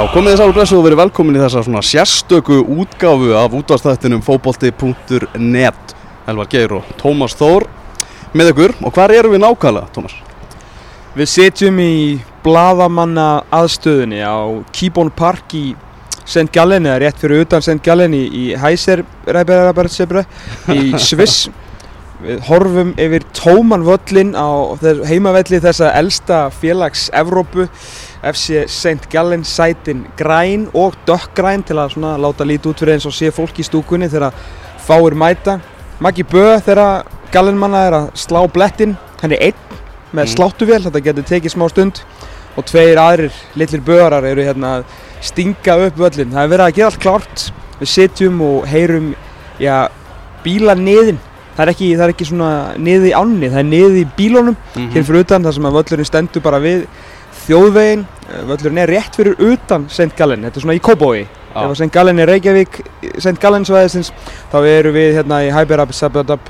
Já, komið þess að blessu og verið velkomin í þessa svona sérstöku útgáfu af útvarstættinum fóbolti.net Elvar Geir og Tómas Þór með ykkur og hvar eru við nákvæmlega, Tómas? Við setjum í bladamanna aðstöðunni á Keyborn Park í St. Gallen eða rétt fyrir utan St. Gallen í, Hæser í Sviss Við horfum yfir tóman völlin á heimavelli þessa elsta félags Evrópu FC St. Gallen sætin græn og dökkgræn til að svona láta lítið út fyrir eins og sé fólk í stúkunni þegar fáir mæta Maggi Bö þegar Gallenmanna er að slá blettinn hann er einn með mm. sláttuvél þetta getur tekið smá stund og tveir aðrir litlir böðarar eru hérna að stinga upp völlin það er verið að gera allt klárt við sitjum og heyrum já, bíla niðin það er ekki, það er ekki svona niði í ánni, það er niði í bílónum mm -hmm. hér fyrir utan þar sem að völlurinn stendur bara við þjóðvegin, eh, völlurinn er rétt fyrir utan St. Gallen, þetta er svona í Kóbói ah. ef St. Gallen er Reykjavík St. Gallen svæðisins, þá eru við hérna í Hyperab, Sabadab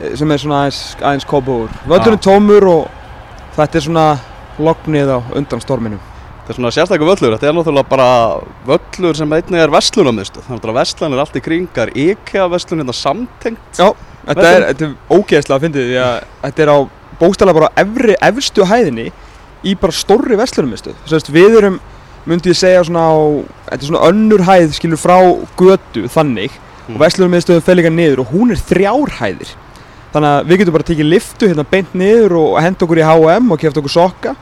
eh, sem er svona aðeins, aðeins Kóbóur völlurinn ah. tómur og þetta er svona lognið á undan storminum Þetta er svona sérstaklega völlur, þetta er náttúrulega bara völlur sem einnig er vestlunamistu, þannig að vestlan er allt í kringar, IKEA vestlun hérna samtengt Já Þetta er, þetta er ógeðslega að fyndið þetta er á bókstala bara efri, efstu hæðinni í bara stórri að við erum, myndi ég segja svona á, þetta er svona önnur hæð skilur frá götu þannig mm. og vestlunumvistuðum fel líka niður og hún er þrjár hæðir. Þannig að við getum bara tekið liftu hérna beint niður og henda okkur í H&M og kæft okkur sokka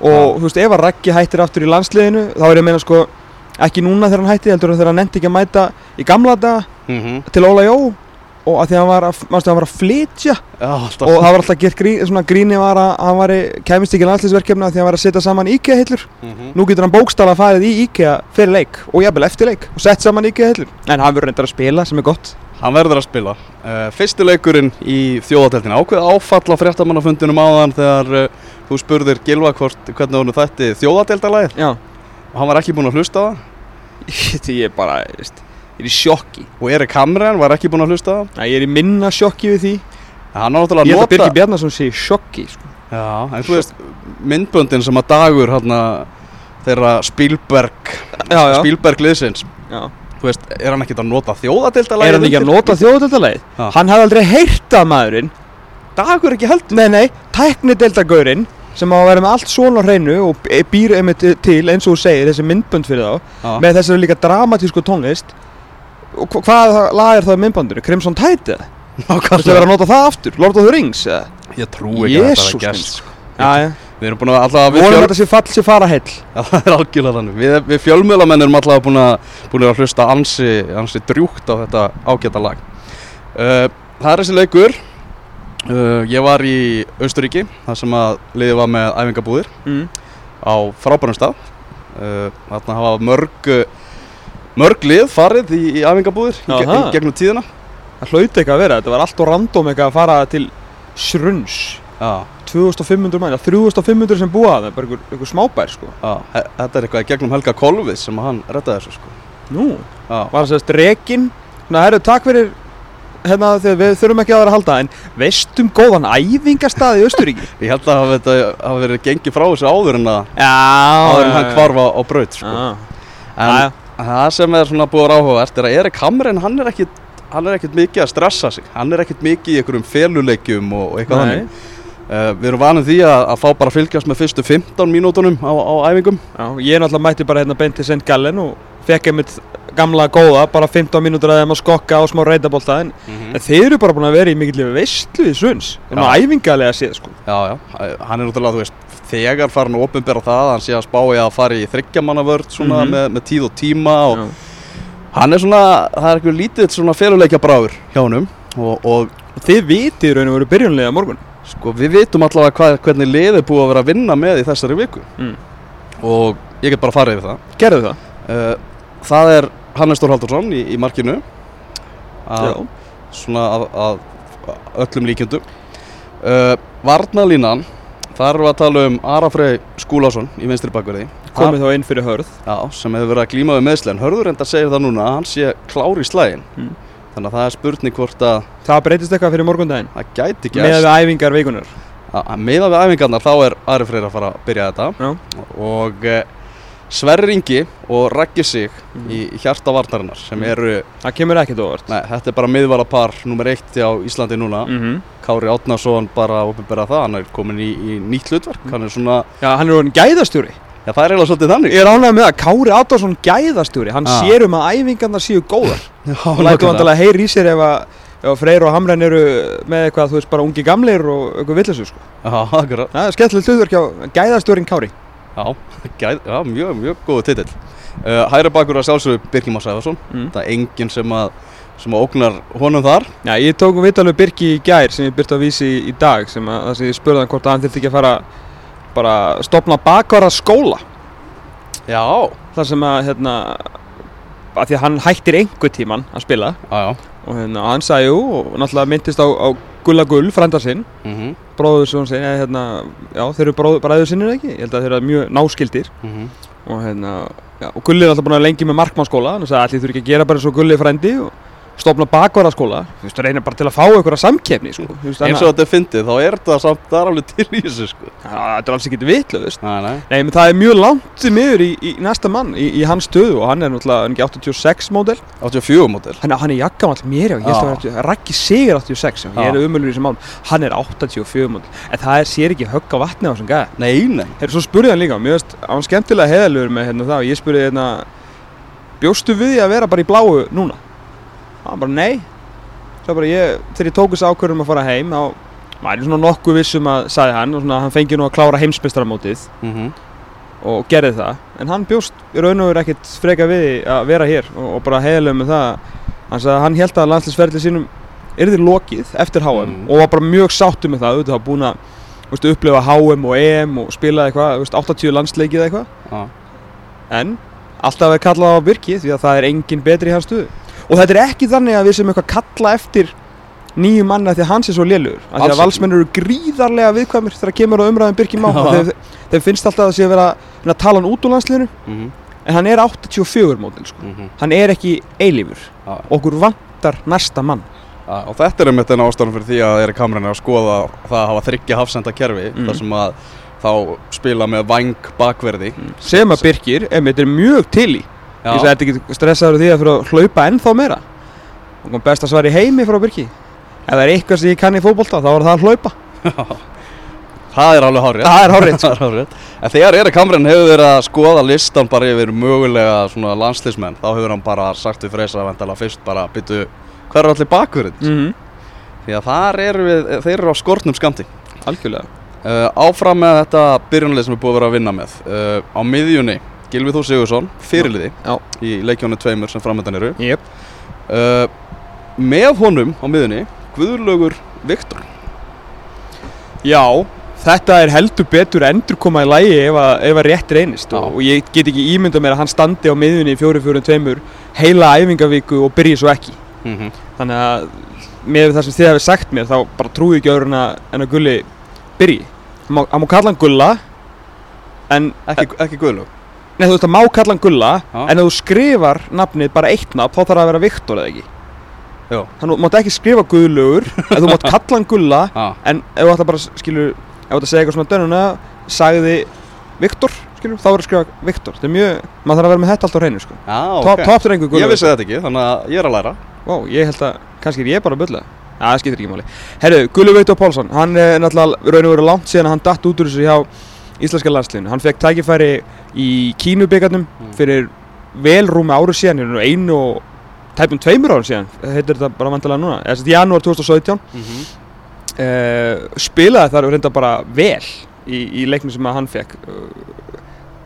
og ja. þú veist ef að Raggi hættir aftur í landsliðinu þá er ég að meina sko ekki núna þegar hann hætti heldur þegar hann nefndi ekki að mæta í gamla daga mm -hmm. til Óla Jó og að því að hann var að, að, var að flytja. Já, og það var alltaf gert grín, svona gríni var að hann var í kemist ekki landsleisverkefna því að hann var að setja saman IKEA hillur mm -hmm. nú getur hann bókstala að farið í IKEA fyrir leik og jafnvel eftir leik og sett saman IKEA hillur en hann verður reyndar að spila sem er gott. Hann verður að spila. Uh, Fyrsti leikurinn í þjóðateltina ákveð áfall á fréttamannafundinum áðan þegar uh, þú spurðir Gilva hvernig hún þætti þjóðateltalæð og hann var ekki búinn að hlusta það. Ég bara, veist Ég er í sjokki Og Erik Hamren var ekki búinn að hlusta það? Næ, ég er í minna sjokki við því Hann á náttúrulega að nota Ég held að Birgir Bjarnarsson sé sjokki sko. Já, en þú veist myndböndin sem að dagur hérna þeirra Spielberg já, já. Spielberg liðsins Já Þú veist, er hann ekkert að nota þjóðadeildalæði? Er hann ekki að nota þjóðadeildalæði? Hann hafði aldrei heyrtað maðurinn Dagur ekki heldur? Nei, nei, tæknideildagurinn sem á að vera með allt svona hreinu og býr einmitt til eins og þú segir þessi myndbönd fyrir þá Já. með þessari líka dramatísku tónlist og hvað lag er það í myndbandinu? Crimson Tide eða? Þú ætti að vera að nota það aftur? Lord of the Rings eða? Ég trú ekki að þetta er gæst sko. Við erum búin að alltaf Volum fjöl... þetta sé fall sé fara heil Já það er algjörlega þannig Við, við fjölmjölamennir erum alltaf búin að, búin að hlusta ansi, ansi drjúkt á þetta ágæta lag uh, Það er þessi leikur uh, Ég var í Austuríki þar sem að liðið var með æfingabúðir mm. á frábærum stað uh, Þarna hafa mörg mörg lið farið í, í afhengabúðir gegnum tíðina. Það hlauti ekki að vera, þetta var allt og random ekki að fara til Sruns Já. 2500 mann, 3500 sem búa það, bara einhver, einhver smábær sko. Þetta er eitthvað gegnum Helga Kolvið sem hann rettaði þessu sko. Nú, Já. var það sérst rekin Þannig að herru, takk fyrir hérna þegar við þurfum ekki að vera að halda en veistum góðan æfingarstað í Östuríki Ég held að þetta hafi verið gengið frá þessu áður en að áður en hann kvarfa á braut sko. En það sem er svona búið áhugavert er að Erik Hamren hann er ekkit hann er ekkert mikið að stressa sig. Hann er ekkert mikið í einhverjum feluleikjum og, og eitthvað þannig. Uh, við erum vanið því að, að fá bara fylgjast með fyrstu 15 mínútonum á, á æfingum. Já, ég er náttúrulega mætti bara hérna beint til St. Gallen og fekk einmitt gamla góða bara 15 mínútur að þeim að skokka á smá reytabólta en, mm -hmm. en þeir eru bara búin að vera í mikill veistlu í sunns, þannig að æfingalega séð sko. Já, já, hann er náttúrulega, þú veist þegar farin að ofinbera það hann sé að spá ég að fara í þryggjamannavörd mm -hmm. með, með tíð og tíma og Já. hann er svona, það er eitthvað lítið svona féluleikja bráður hjá hann og, og þið vitið raun og veru byrjunlega morgun sko við vitum allavega hvað, hvernig lið er búið að vera að vinna með í þessari viku mm. og ég get bara farið yfir það Gerðu það? Uh, það er Hannes Stór Haldursson í, í markinu. Að, svona að, að öllum líkjöndu uh, Varnalínan Þar erum við að tala um Arafrey Skúlásson í vinstri bakverði. Komið þá inn fyrir Hörð. Já, sem hefur verið að glíma við meðslegin Hörður enda segir það núna að hann sé klári í slægin mm. Þannig að það er spurning hvort að Það breytist eitthvað fyrir morgundaginn? Það gæti gæst Með við æfingar vikunar Með við æfingarnar þá er Arafrey að fara að byrja þetta. Já. Og e, Sverri Ingi og Raggi Sig í hjarta varnarinnar sem Mhm. eru, Það kemur ekkert óvart nei, þetta er bara miðvarapar nummer eitt á Íslandi núna mm Kári Átnarsson bara opinberað það, hann er komin í, í nýtt hlutverk, hann er svona, Já, hann er orðin gæðastjóri já það er eiginlega svolítið þannig. Ég er ánægð með það, Kári Átvarsson gæðastjóri Hann Ah. sér um að æfingarnar séu góðar Já, og lætur vandalega heyri í sér ef að, að Freyr og Hamren eru með eitthvað, þú veist, bara ungi gamlir og eitthvað villisum, sko. Já, akkurat. Það er skemmtilegt hlutverk hjá gæðastjórin Kári. Já, gæð, já mjög, mjög góð titill. Uh, hæra bakur að sjálfsögðu Birkjum Már Sæfarsson, Mm. það er enginn sem að, sem að ógnar honum þar. Já, ég tók um vitalegu Birki í gær sem ég byrti að vísi í, í dag, sem að, það sem ég spurði hann hvort að hann þurfti ekki að fara bara að stopna bakvara skóla. Já, Það sem að, hérna, að því að hann hættir einhver tíman að spila já, já. og hérna, hann sagði jú og náttúrulega myndist á, á Gulla Gull, frænda sinn, Mm bróður sem hann segi, hérna, já, þeir eru bróður, bræður sinnir ekki, ég held að þeir eru mjög náskildir. og hérna já, og Gulli er alltaf búin að lengi með markmannskóla þannig að allir þurfi ekki að gera bara svo Gulli frændi og stopna bakvaraskóla þú veist, reynir bara til að fá einhverja samkefni sko. Veist, Eins og þetta er fyndið, þá er þetta samt, það er alveg til í þessu, sko. það er alls ekki vitlaust Nei, nei. Nei, það er mjög langt miður í, í næsta mann í, í hans stöðu og hann er náttúrulega hann er ekki 86 módel 84 mótil. hann, hann er jakkamall mér ég held að Raggi Sigur 86 já, ég er umölur í þessum mál hann er 84 módel en það er, sér ekki högg á vatni á þessum gæða Nei, nei. Herru, svo spurði hann líka, mér veist, hann skemmtilega heðalur með hérna það hérna Bjóstu við því að vera bara í bláu núna? Hann bara, nei. Svo bara ég, þegar ég tók þessu ákvörðum að fara heim þá maður er svona nokkuð vissum að, sagði hann og svona, hann fengi nú að klára heimsbeistaramótið Mm og gerði það. En hann bjóst í raun og veru ekkert freka við að vera hér og, og bara heðalur með það. Hann sagði að hann held að landslisferðli sínum yrði lokið eftir HM Mm. og var bara mjög sáttu með það, auðvitað hafa búin að þú veist, upplifa HM og EM og spila eitthvað, þú veist, 80 landsleikið eitthvað. Já. en alltaf er kallað á Birki því að það er engin betri í hans stöðu og þetta er ekki þannig að við sem eitthvað kalla eftir nýju manna því að hans er svo lélugur af því að valsmenn eru gríðarlega viðkvæmur þegar kemur á umræðum Birki Má. Þeir, þeir finnst alltaf að sé að vera að tala hann út úr landsliðinu. Mm en hann er 84 mótil sko. hann er ekki eilífur. Já. okkur vantar næsta mann. Já, og þetta er einmitt enn ástæðan fyrir því að er kameran að skoða það að hafa þryggja hafsenda kerfi Mm. þar sem að þá spila með vang bakverði. Sem að Birkir, emitt, er mjög til í Já. ég sagði ekki stressaður því að fyrir að hlaupa ennþá meira? Og kom best að svari heimi frá Birki. Ef það er eitthvað sem ég kann í fótbolta þá er það að hlaupa. Það er alveg hárið það er hárið Það er hárrétt. En þegar Erik Hamren hefur verið að skoða listan bara yfir mögulega svona landslismenn þá hefur hann bara sagt við Freysa vendala fyrst bara byttu hver er allir bakverðin mm -hmm. því að þar eru við, þeir eru á skortnum skamti algjörlega. Uh, áfram með þetta byrjunlið sem við búið að vera að vinna með. Uh, á miðjunni Gilvi Þór Sigursson fyrirliði Já. í leikjónu tveimur sem framöndan eru. Yep. uh, með honum á miðjunni Guðlaugur Viktor. Já, þetta er heldur betur endur koma í lægi ef að, ef að rétt reynist. Og, og ég get ekki ímyndað mér að hann standi á miðjunni í 4-4-2 heila æfingavíku og byrji svo ekki. Mm -hmm. þannig að með það sem þið hefði sagt mér þá bara trúi ekki öðru en að, Gulli byrji. Hann má kalla hann Gulla en ekki, ekki Guðlaug Nei, þú veist að má kalla hann Gulla Já. en ef þú skrifar nafnið bara eitt nafn þá þarf það að vera Viktor eða ekki? Já. þannig þú mátt ekki skrifa Guðlugur en þú mátt kalla hann Gulla ah. en ef þú ætla bara skilur ef þú ætla að segja eitthvað svona dönuna sagði Viktor skilur þá verður að skrifa Viktor. Þetta er mjög maður þarf að vera með þetta alltaf á hreinu sko. Já, ok. top til einhver Ég vissi þetta ekki, þannig að ég er að læra. Vá, ég held að kannski er ég bara að bulla. Já, það skiptir ekki máli. Herru, Gullu Veitur Pálsson Hann er náttúrulega raun og veru langt síðan að hann datt út úr þessu hjá íslenska landsliðinu. Hann fekk tækifæri í Kínubikarnum Mm. fyrir vel rúmi áru síðan er einu og tæpum tveimur árum síðan heitir þetta bara vantilega núna eða þetta janúar 2017 mm -hmm. uh, spilaði þar reynda bara vel í, í leiknum sem hann fekk uh,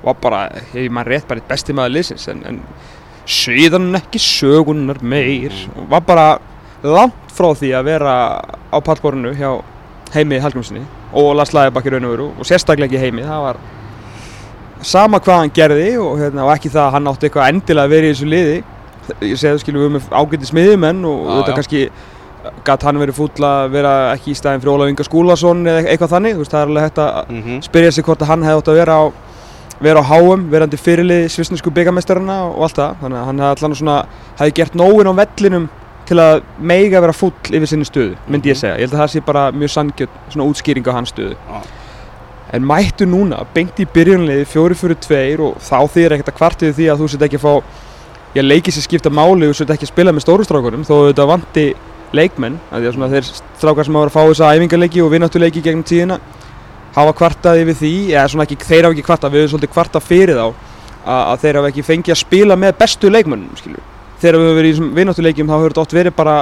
var bara, hefur maður rétt bara eitt besti maður liðsins en, en síðan ekki sögunar meir og var bara langt frá því að vera á pallborinu hjá heimi Hallgrímsinni og Lars Læðabakki raun og veru og sérstaklega ekki heimi það var sama hvað hann gerði og, hérna, og ekki það að hann átti eitthvað endilega að vera í þessu liði ég það skilum við með ágæti smiðumenn og Já, þetta já. kannski gæt hann verið fúll að vera ekki í staðin fyrir Ólaf Inga Skúlason eða eitthvað þannig veist, það er alveg hægt að Mhm. spyrja sig hvort að hann hefði átt að vera á vera á háum, verandi fyrirlið svisnesku byggamestarana og allt það þannig að hann hefði allan svona, hefði gert nógun á vellinum til að meiga vera fúll yfir sinni stöðu, myndi ég Mhm. segja, ég held að það sé bara mjög sanngjöld svona útskýring á hans stöðu Já. En mættu núna beint í byrjunliði fjóri fyrir tveir og þá þýr ekkert að kvartið því að þú set ekki að fá ég leiki sér skipta máli og set ekki að spila með stóru strákurum þó þetta vanti leikmenn af því að þeir strákar sem hafa að fá þessa æfingarleiki og vinnáttuleiki gegnum tíðina hafa kvartað yfir því eða svona ekki, þeir hafa ekki kvartað, við höfum svolítið kvartað fyrir þá að, að þeir hafa ekki fengið að spila með bestu leikmennum skilju þegar við höfum verið í vinnáttuleikjum þá hefur þetta oft verið bara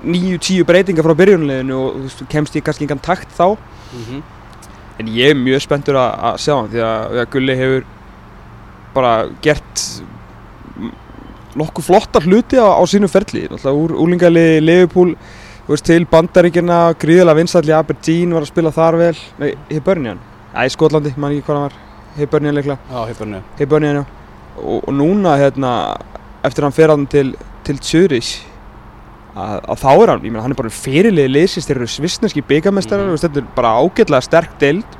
9-10 breytingar frá byrjunleginu og kemst ég kannski engan takt þá Mhm. En ég er mjög spenntur að, að sjá hann því að, að Gulli hefur bara gert nokkuð flotta hluti á, á sínu ferli. Úr úlingali Liverpool veist, til Bandaríkina, gríðilega vinstalli Aberdeen var að spila þar vel. Nei, Hibernian, æ, Skotlandi, man ekki hvað hann var. Hibernian leiklega Hibernian, já. Og, og núna, hérna, eftir hann fer hann til, til Zurich að, að þá er hann, ég meina, hann er bara fyrirlið liðsins, þeir eru svissneski byggamestrar mm. þetta er bara ágætlega sterk deild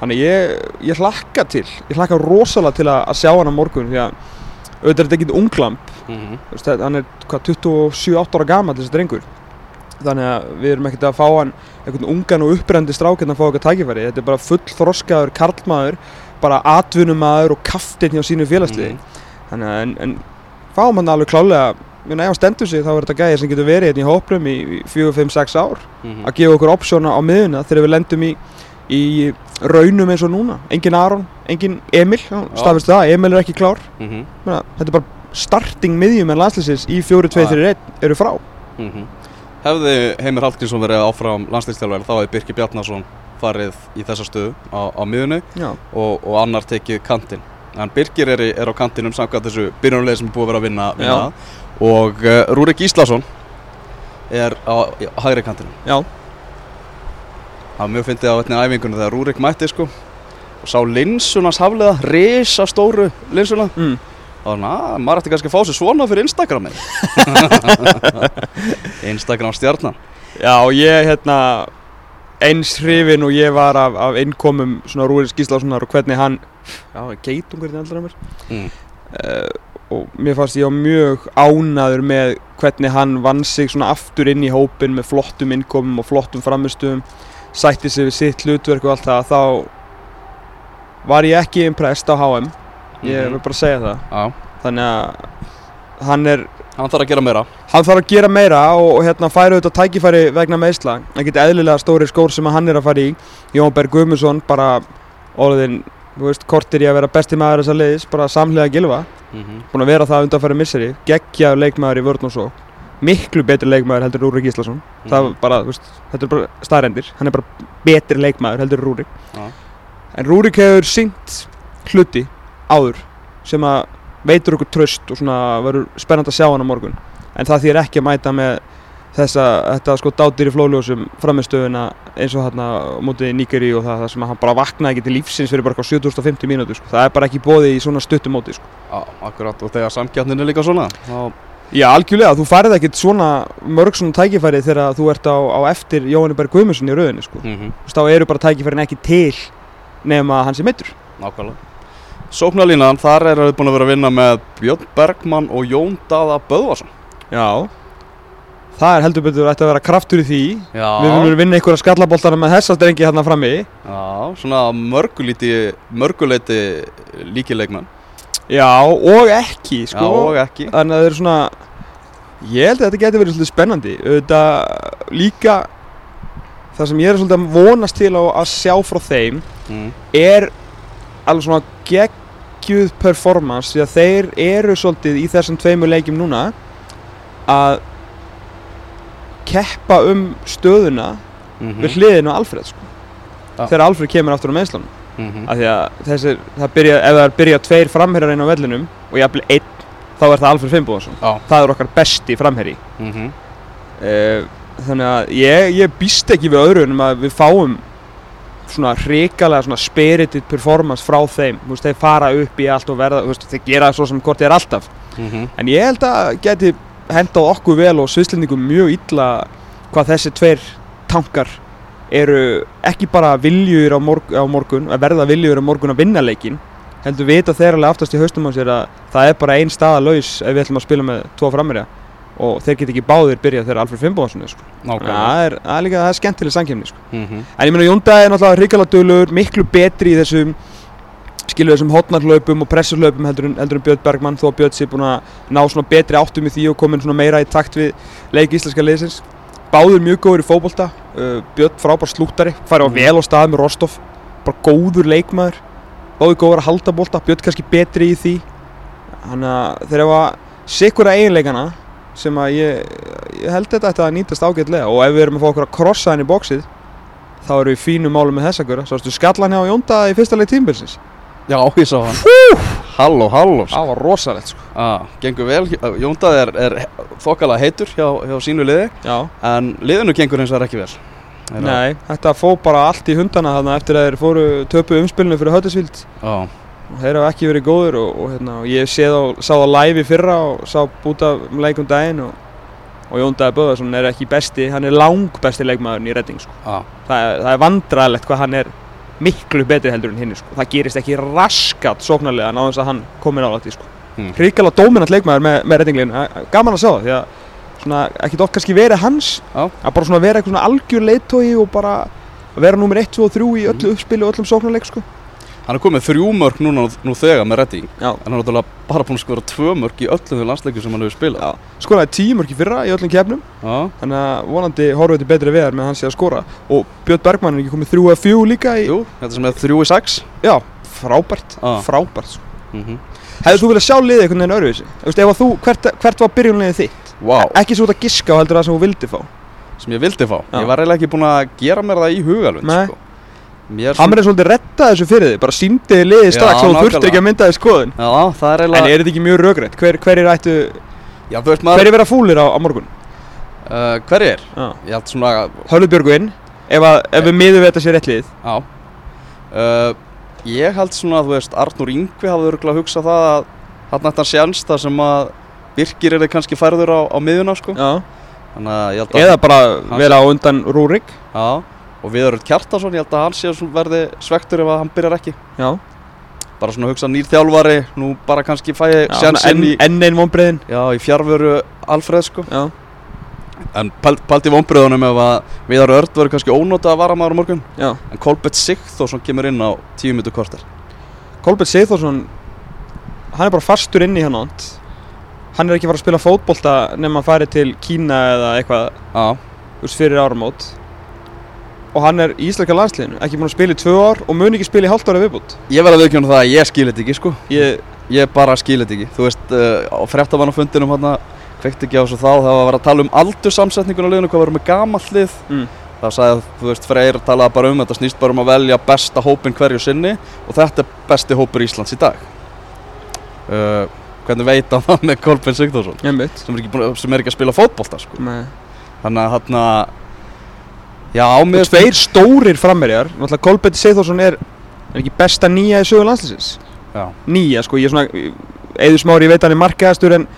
þannig ég, ég hlakka til ég hlakka rosalega til að, að sjá hann á morgun því að auðvitað er þetta ekkert unglamp. Þú veist, þetta- hann er hvað, 27-8 ára gamall þessi drengur þannig að við erum ekkert að fá hann einhvern ungan og upprændi strákinn að fá eitthvað tækifæri þetta er bara full þroskaður karlmaður bara atvinnumaður og kaftin hjá sínu félagsliði Mhm. þannig að en, en fáum hann alveg klálega ef hann stendur sig þá er þetta gæði sem getur verið hérna í hóprum í 4-5-6 ár. Mhm. að gefa okkur opsjóna á miðuna þegar við lendum í, í raunum eins og núna. Engin Aron, engin Emil. Stafist það, Emil er ekki klár. Mhm. Meina, þetta er bara starting miðjum en landslýsins í 4-2-3-1 eru frá. Mhm. Hefði Heimir Hallgrímsson verið áfram landslýstjálfari þá hefði Birkir Bjarnason farið í þessa stöðu á, á miðunni Já, og, og annar tekið kantinn. En Birkir er, er á kantinum samkvæmt þessu byrjunarleið sem er búið að vera að vinna, vinna. Og uh, Rúrik Gíslason er á, á hægri kantinum. Já, það var mjög fyndið á einni æfingunni þegar Rúrik mætti sko og sá linsunars haflega risa stóru linsuna. Mm. og þannig að maður ætti kannski að fá sér svona fyrir Instagramin Instagram stjarnan já og ég hérna eins hrifin og ég var af, af innkomum svona Rúris Gíslasonar og hvernig hann já, geitungur þetta aldrei að mér. Mm. uh, og mér fannst ég á mjög ánaður með hvernig hann vann sig svona aftur inn í hópin með flottum innkomum og flottum framistum sætti sig við sitt hlutverk og allt það. Þá var ég ekki impressed á HM ég Mhm. vil bara segja það. Já, þannig að hann er hann þarf að gera meira. Hann þarf að gera meira og, og hérna færa auðvitað tækifæri vegna meðsla ekkert eðlilega stóri skór sem hann er að fara í. Jón Berg Guðmundsson bara orðin, veist, kortir í að vera besti maður þessa leiðis, bara samhlega gilfa mm -hmm. búin að vera það undanfæri misseri geggjaður leikmaður í vörn og svo. Miklu betri leikmaður heldur Rúrik Íslasson það er bara, þú veist, þetta er bara staðrendir hann er bara betri leikmaður heldur Rúrik. Já. en Rúrik hefur syngt hluti áður sem að veitur okkur tröst og svona verður spennandi að sjá hann á morgun. En það þýr ekki að mæta með þessa, þetta sko dátir í flóljósum framistöðuna eins og þarna á mótið Níkeri og það, það sem hann bara vaknaði ekki til lífsins fyrir bara eitthvað 7050 mínútur sko. það er bara ekki bóði í svona stuttum móti sko. Já, akkurat og þegar samkjarnin er líka svona þá, Já, algjörlega, þú færið ekkert svona mörg svona tækifæri þegar þú ert á, á eftir Jóhanni Berg Guðmundsson í rauðinni sko. mm veist, þá eru bara tækifærin ekki til nema hann sé meittur nákvæmlega Sóknarlínan, þar er við búin að vera að vinna með Björn Bergmann og Jón Daða Böðvarsson Já Það er heldur betur að vera kraftur í því. Já, Við viljum vinna einhverja skallaboltana með þessa strengi hérna frammi. Já svona mörgulíti, mörguleiti líkileikmenn Já, og ekki sko. Já, og ekki. Þannig að það eru svona Ég held að þetta geti verið svolítið spennandi. Þetta líka Það sem ég er svolítið að vonast til að sjá frá þeim mm. er alveg svona geggjuð performance því að þeir eru svolítið í þessum tveimur leikjum núna að keppa um stöðuna Mm við hliðinu á Alfred sko. Já. þegar Alfred kemur aftur á meðslan -hmm. af því að þessir, það byrja, ef það byrja tveir framherjar inn á vellinum og jafnvel einn þá er það Alfred Finnbúðarsson Já það er okkar besti framherji mm -hmm. uh, þannig að ég, ég býst ekki við öðru en að við fáum svona hrikalega svona spirited performance frá þeim þú veist, þeir fara upp í allt og verða þú veist, þeir gera svo sem hvort er alltaf Mm en ég held að geti hendað okkur vel og svislendingum mjög illa hvað þessi tveir tankar eru ekki bara viljur á, morg, á morgun að verða viljur á morgun að vinna leikin heldur vita þeir alveg aftast í haustum á sér að það er bara ein staða laus ef við ætlum að spila með tvo frammerja og þeir get ekki báðir byrjað þegar Alfred Finnbóðarsson er sko. nákvæmlega það er, er er skemmtileg samkemni sko. Mhm. en ég meina Jónda er náttúrulega hrikalega dölur miklu betri í þessum skilur þessum hotnarhlaupum og pressurhlaupum heldur en, heldur en Björn Bergmann þó að Björn sé búin að ná svona betri áttum í því og komin svona meira í takt við leik íslenska liðsins. Báður mjög góður í fótbolta. Uh, Björn frábær slúttari farið á Mhm. vel á stað með Rostov bara góður leikmaður. Báður góður að halda bolta Björn kannski betri í því. Hann að þeir hefa sikura eiginleikana sem að ég, ég held þetta að nýtast ágætlega. Og ef við erum að fá okkur að krossa hann í bóksið þá erum við fínum málum með þess að gera svo ertu skallan hjá Jónda í fyrsta leik tímbilsins Já, ég sá hann. Halló, halló. Það var rosalegt sko. Ah, Gengur vel, Jóndað er, er þokkalega heitur hjá, hjá sínu liði já. En liðinu gengur eins og er ekki vel. Þeir Nei, þetta fó bara allt í hundana þarna eftir að þeir fóru töpu umspilinu fyrir Höttisvíld Já, og þeir hafa ekki verið góður og, og, hérna, og ég þá, sá það live í fyrra og sá búta um leikum daginn og, og Jón Daði Böðarsson er ekki besti, hann er lang besti leikmaðurinn í redding sko. já, það, er- það er vandræðilegt hvað hann er miklu betri heldur en hinn sko. það gerist ekki raskat sóknarlega náðans að hann komi nálægt í sko. Hmm. hrikalega dóminant leikmaður með, með reddinglinu gaman að sjá það því að svona, ekkert oft kannski verið hans Já. að bara vera eitthvað algjör leiðtói og bara vera nummer 1, 2 og 3 í öllu uppspili og öllum sóknarleik sko. Hann er komið þrjú mörg núna nú þegar með Redding Já. En hann er náttúrulega bara búin að skora tvö mörg í öllum þau landsleikum sem hann hefur spilað Já. skoraði tíu mörk í fyrra í öllum kefnum Já, þannig að vonandi horfið til betri veðar með hans sé að skora og Björn Bergmann er ekki komið þrjú að fjú líka í, jú, þetta sem er þrjú í sex já, frábært Já. frábært sko. mm hefðu þú viljað sjá liðið einhvern veginn veist, ef þú, hvert, hvert var byrjunliðið þitt Vá, ekki svo út að giska á heldur það sem þú vildi fá sem ég vildi fá Já. Ég var eiginlega ekki búin að gera mér það í hugalund Nei. sko. Mér hann er svolítið retta þessu fyrir þig bara síndi liðið Já, strax og þú þurfti ekki að mynda þig skoðun. Já, það er en eiginlega er þetta ekki mjög rögrætt hver, hver er ættu Já, þú veist maður hver er vera fúlir á, á morgun? Uh, Hver er? já. Ég held svona Hörðubjörgu inn ef, að, ef við miðum við þetta sér rétt lið. Já. Uh, Ég held svona að þú veist Arnur Yngvi hafði örgulega hugsað það að hann ætti hann sjans það sem að Birkir er kannski færður á, á miðuna sko. Já. Þannig að ég held að eða bara vera á undan Rúrik. Já Og Viðarur Kjartason, ég held að hann sé svona verði svektur ef að hann byrjar ekki. Já. Bara svona hugsa nýr þjálfari Nú bara kannski fæ ég Já, sjans enn, inn í enn einn vonbreiðin Já, í fjárveru Alfreð sko. Já. En pælt pælt í vonbröðunum ef að Viðar Örd verður kannski ónóta að vara maður á morgun. Já. En Kolbett Sigþórsson kemur inn á tíu minntu korter. Kolbjörn Sigþórsson hann er bara fastur inn í hann ánd hann er ekki að fara að spila fótbolta nema að fara til Kína eða eitthvað. Já, veist, fyrir áramót og hann er í íslenska landsliðinu ekki búinn að spila í tvö ár og mun ekki spila í hálft ára viðbútt ég verði að viðkjóna það að ég skil þetta ekki sko. Ég, Ég bara skil þetta ekki. Þú veist, uh, á fréttamannafundinum hann Kveikt ekki á þessu þá, það var að vera að tala um aldursamsetningun á liðinu, hvað verður með gamall lið. Mm, Það sagði að, þú veist, Freyr talaði bara um þetta snýst bara um að velja besta hópin hverju sinni og þetta er besti hópur Íslands í dag. Uh, Hvernig veit það með ég veit sem er ekki, að- spila fótbolta sko. Þannig að Já, mér tveir stórir frammerjar náttúrulega Kolbjörn Sigþórsson er, er ekki besta nýja í sögu landsliðsins? Já, nýja sko, ég er svona eður smári, ég veit hann er markaðastur en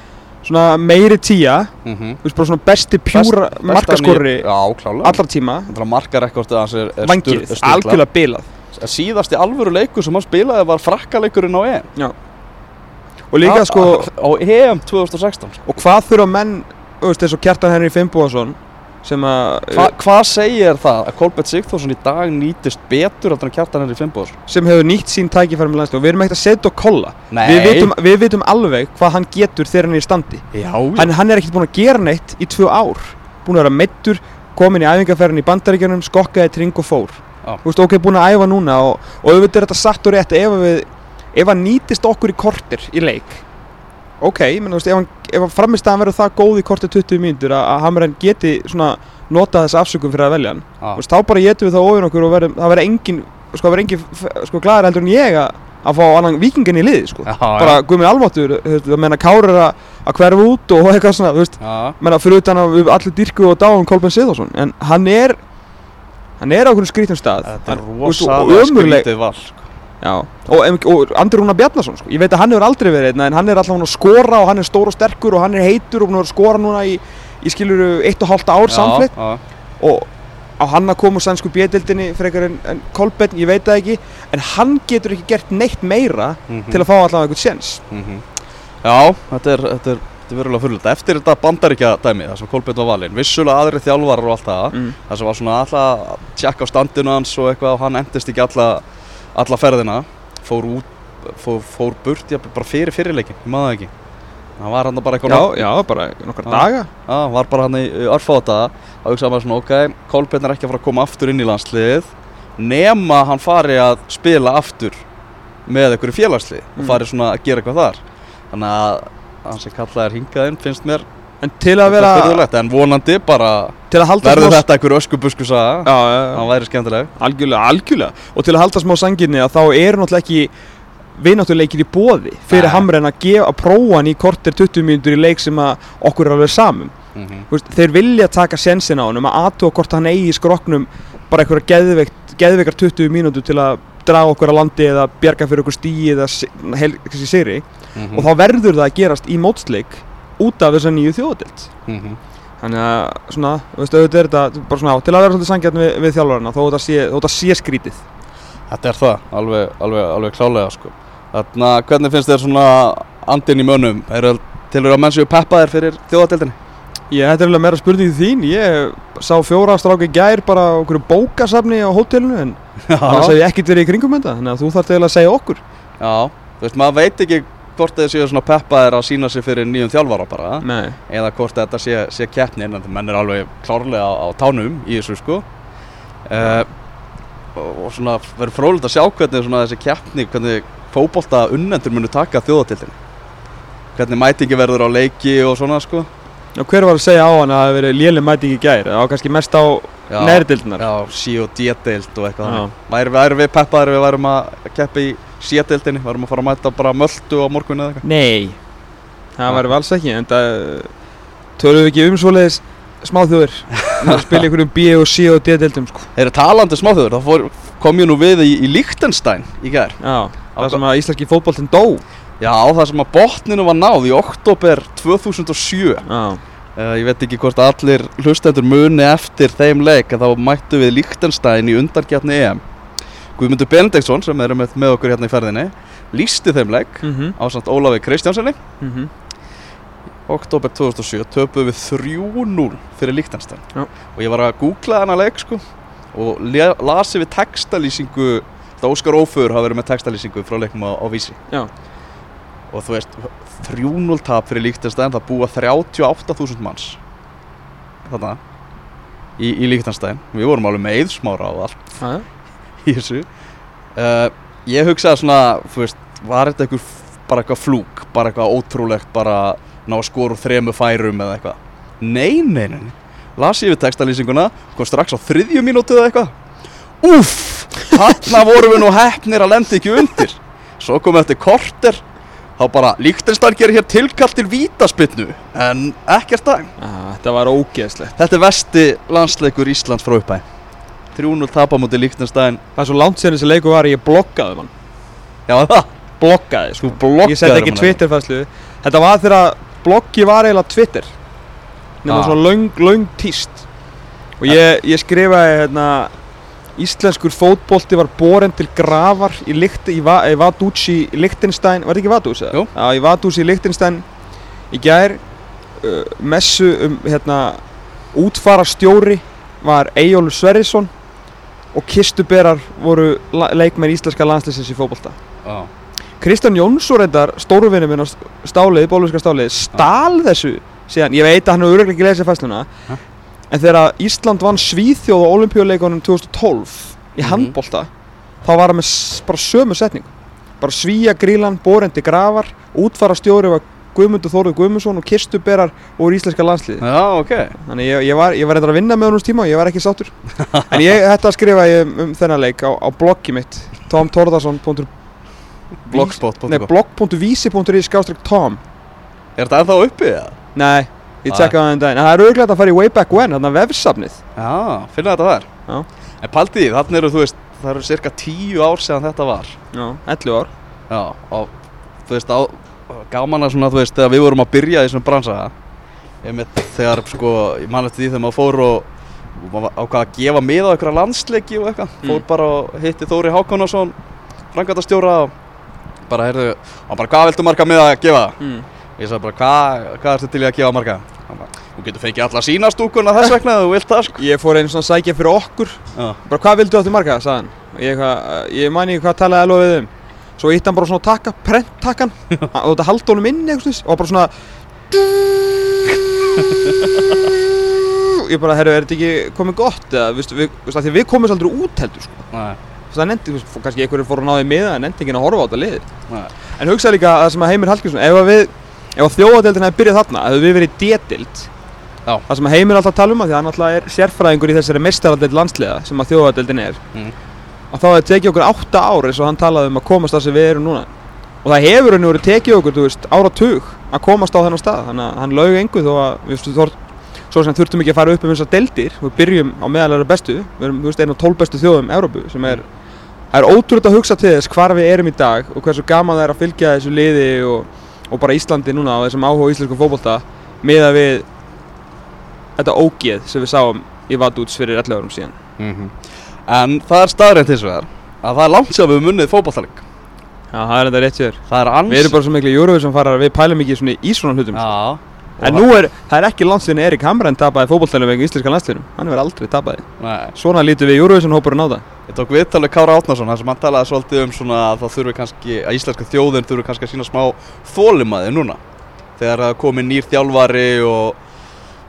svona meiri tíja mm -hmm. þú veist bara svona besti pjúra markaskorri Já, klálega. allar tíma. Það markar ekkert að hans er, er vangið, sturlað. algjörlega bilað. Síðasti alvöru leikur sem hann spilaði var frakkaleikurinn á EM og líka Á- sko, Á EM 2016 sko. og hvað þurfa menn þú veist, eins og Kjartan sem að Hva, Hvað segir það að Kolbett Sigþórsson í dag nýtist betur en Kjartan Henry Finnbóðs? sem hefur nýtt sín tækifæri með landslið og við erum ekkert að setja og kolla. Við vitum, við vitum alveg hvað hann getur þegar hann er í standi. Já, hann, hann er ekkert búinn að gera neitt í tvö ár. Búinn að vera meittur, komin í æfingarferðin í bandaríkjunum, skokkaði tring og fór. Veist, ok, búinn að æfa núna og, og auðvitað er þetta satt og rétt. Ef, við, ef hann nýtist okkur í kortir í leik ok, menn, þú veist, ef, hann, ef að hann verður það góð í kortir 20 mínútur að, að Hamren geti svona notað þessa afsökum fyrir að velja hann. Þú veist, þá bara getum við það ofin okkur og verðum, það verður engin sko, það engin sko, glæðar heldur en ég að, að fá annan vikingin í liði sko. Já, bara guðmið almáttur, þú veist, að menna Káur er að, hverfa út og eitthvað svona, þú veist, Já, menna fyrir utan að við allir dyrku og dáum Kolben Sigþórsson, en hann er hann er á okkur skrítum stað þetta er rosalega skrítið val sko. Já, og, og Andri Rúnar Bjarnason sko. ég veit að hann hefur aldrei verið einna en hann er alltaf að skora og hann er stór og sterkur og hann er heitur og vera að skora núna í, í skiluru eitt og hálft ár samflitt og á hann að koma úr sænsku bjöldildinni frekar en, en Kolbeinn, ég veit það ekki en hann getur ekki gert neitt meira mhm, til að fá allavega einhvern séns mhm. Já, þetta er, þetta er, er verulega fyrirlega eftir þetta bandaríkja dæmi þar sem Kolbjörn var valinn, vissulega aðri þjálfarar og allt það mm. það sem var svona alltaf að tjekka á standinu hans og eitthvað og hann endist ekki alla, alla ferðina fór út, fór, fór burt já, bara fyrir fyrirleikin, ég maður það ekki. Hann var hann bara eitthvað Já, já, bara nokkar daga. Já, var bara hann í örfáta að hugsa maður svona, ok, Kolbjörn er ekki að fara að koma aftur inn í landsliðið nema hann fari að spila aftur með einhverju félagslið og Mm. fari svona að gera eitthvað þar. Þannig að hann sem kallað er hingaðinn finnst mér En til að vera, fyrðulegt, en vonandi bara að verður smá þetta einhverju öskubusku saga Já, já, já það væri skemmtileg Algjörlega, algjörlega Og til að halda smá sanginni að þá eru náttúrulega ekki vináttuleikir í bóði fyrir Nei. hamren að, gefa, að prófa hann í kortir 20 mínútur í leik sem að okkur er alveg samum mm -hmm. Þú veist, Þeir vilja taka sensin á hann að aðtúa hvort hann eigi í skroknum bara einhverja geðveikt, geðveikar 20 mínútur til að draga okkur að landi eða bjarga fyrir okkur stíi eða kannski sigri Mhm. og þá verður það að gerast í mótsleik út af þessa nýju þjóðadild Mhm. Þannig að svona, veist, auðvitað er þetta bara svona á, til að vera svolítið sangjarn við, við þjálfarana þó þetta sé, sé skrítið Þetta er það, alveg, alveg, alveg klálega sko. Þannig að hvernig finnst þér svona andin í mönnum? Er til að menn séu peppaðir fyrir þjóðatildinni? Ég, er alveg meira spurning þín Ég sá fjóra stráki gær bara okkur bókasafni á hótelinu en það ég ekkert verið í kringum þetta þannig að þú þarf til að segja okkur Já, þú veist, maður veit ekki hvort þeir séu svona peppaðir að sína sig fyrir nýjum þjálfara bara Nei, eða hvort þetta sé, sé keppnin en menn er alveg klárlega á, á tánum í þessu sko. Uh, og, svona verður frólægt að sjá hvernig svona þessi keppni hvernig fótbolta unnendur munu taka þjóðatildinni hvernig mætingi verður á leiki og svona sko. Og hver var að segja á hann að það hefði verið léli mæting í gær? Það var kannski mest á deildinar Já, C og D-deild og eitthvað. Værum við, peppaðir við værum að keppa í C-deildinni, værum að fara að mæta bara möldu á morgun eða eitthvað. Nei, það væri alls ekki en það tölum við ekki um svoleiðis smáþjóður að spila ykkur um B og C og D deildum sko. Þeir eru talandi smáþjóður, það fór, kom ég nú við í, í Liechtenstein í gær. Já, það sem að íslenski fótboltinn dó. Já, það sem að botninu var náð í oktober 2007 Já, uh, Ég veit ekki hvort allir hlustendur muni eftir þeim leik en þá mættu við Liechtenstein í undarkjarni EM Guðmundur Benediktsson sem er með, með okkur hérna í ferðinni lísti þeim leik mm -hmm. á samt Ólafi Kristjánssoni Mm oktober 2007 töpuðum við 3-0 fyrir Já. og ég var að googla hana leik sko og le- las yfir textalýsingu þetta Óskar Ófur hafa verið með textalýsingu frá leiknum á, á vísi. Já. og þú veist 3-0 tap fyrir Liechtenstein það búa 38.000 manns þarna í, í Liechtenstein. Við vorum alveg með eðsmára og allt í þessu. Uh, ég hugsaði svona þú veist, var þetta einhver bara eitthvað flúk, bara eitthvað ótrúlegt bara ná að skora úr þremu færum eða eitthvað? Nei, nei, nei, las ég við textalýsinguna kom strax á þriðju mínútu eða eitthvað. Uff, þarna vorum við nú hefnir að lenda ekki undir. Svo kom eftir korter. Þá bara Líktenstein gerir hér tilkall til vítaspinnu en ekkert dag þetta var ógeðslegt. Þetta er vesti landsleikur Íslands frá uppæð 3-0 tapa mútið Líktenstein Það er svo langt sér þessi leiku var að ég blokkaði mann já það Blokkaði sko blokkaðir Ég seti ekki mann. Twitter-fæslu Þetta var þegar blokki var eiginlega Twitter Nefnum Ah. svona löng, löng tíst Og ég, ég skrifaði hérna Íslenskur fótbolti var boren til grafar í, í, Va, í í Lichtenstein Var þetta ekki Vadús? eða? Jú. Já, í í Lichtenstein Í gær uh, Messu um hérna Útfara stjóri var Eyjólfur Sverrisson Og kistuberar voru leikmenn íslenska landsleisins í fótbolta Já. Kristján Jónsson reyndar, stórvinni minn á stálið, bóluska stálið, stál þessu síðan, ég veit að hann hefur öruglega ekki lesið fæsluna Ha? en þegar Ísland vann Svíþjóð á olimpíuleikunum 2012 í Mhm. handbolta þá var hann með bara sömu setning bara svíja grílan, borendi grafar útfara stjóri var Guðmundur Þórður Guðmundsson og kistuberar úr íslenska landsliði Já, ok. Þannig ég, ég, var, reyndar að vinna með honum tíma og ég var ekki sáttur. En ég hætti að skrifa um, um þennan leik á, á bloggi mitt tomtordarsson.blog Blogspot Nei, blog.vísi.is skástrík Tom. Er þetta ennþá uppi eða? Nei, ég Nei. tjekkaði það en daginn. En það er auðvitað að fara í Wayback When, þarna vefsafnið. Já, finna þetta þar. Já. En paldi því, þarna eru, þú veist, það eru cirka tíu ár síðan þetta var Já, 11 ár Já, og þú veist, á, gaman að svona, þú veist, þegar við vorum að byrja í þessum bransa einmitt þegar, sko, ég man eftir því þegar maður fór og og maður ákvað að gefa mið á einhverja landsleiki og eitthvað Mm. fór bara og hitti Þóri Hákonarsson frangatastjóra og bara, heyrðu, og bara, hvað viltu marga með að gefa? mm. Ég sagði bara, hvað hva ertu til í að gefa marga? Hann bara, þú getur fengið alla sína stúkuna þess vegna þú vilt það sko Ég fór einu svona sækja fyrir okkur Já, bara hvað vildu hann Svo ítti hann bara svona á takka, prent takkan. Og þetta haldi honum inn eitthvað og bara svona Ég bara, herru, er þetta ekki komið gott? Eða, viðstu, við, viðstu, því við komum aldrei út heldur sko. það nefndi, viðstu, kannski einhverjum fór að náði miða en nefndi ekki að horfa á þetta lið. Nei. En hugsa líka að það sem að Heimir Hallgrímsson ef að við, ef að þjóðadeildin hefði byrjað þarna hefðu við verið Já. Það sem að Heimir alltaf tala um að því að hann alltaf er sérfræðingur í þessari mestaradeild landsliða sem að þjóðadeildin er. Mm. Að þá hefði tekið okkur átta ár eins og hann talaði um að komast það sem við erum núna og það hefur henni verið tekið okkur, þú veist, ára tug að komast á þennan stað, þannig að hann laug engu þó að, við veist, þor, svo sem þurftum ekki að fara upp um þessar deildir, við byrjum á meðalega bestu, við erum, þú veist, einu af tólf bestu þjóðum Evrópu, sem er, það er ótrúlega að hugsa til þess hvar við erum í dag og hversu gaman það er að fylgja þessu liði og, og bara Íslandi núna og þessum áhuga íslensku fótbolta miða við þetta ógeð sem við sáum í Vadúts fyrir 11 árum síðan. Mhm. En það er staðrænt hins vegar að það er langt sér að við höfum munnið fótballtaleg Já, það er þetta rétt sér. Það er Við erum bara svo miklu Eurovision farar að við pælum ekki svona í svona hlutum. Já En nú er, það er ekki landsliðin Erik Hamren tapaði fótbolltælum veginn íslenska landsliðinum. Hann hefur aldrei tapaði. Nei, Svona lítum við Eurovision hópurinn á það. ég tók viðtalið Kára Átnarsson þar sem hann talaði svolítið um svona að það þurfi kannski að íslenska þjóðin þurfi kannski að sína smá þólimaði núna þegar það komi nýr þjálfari og,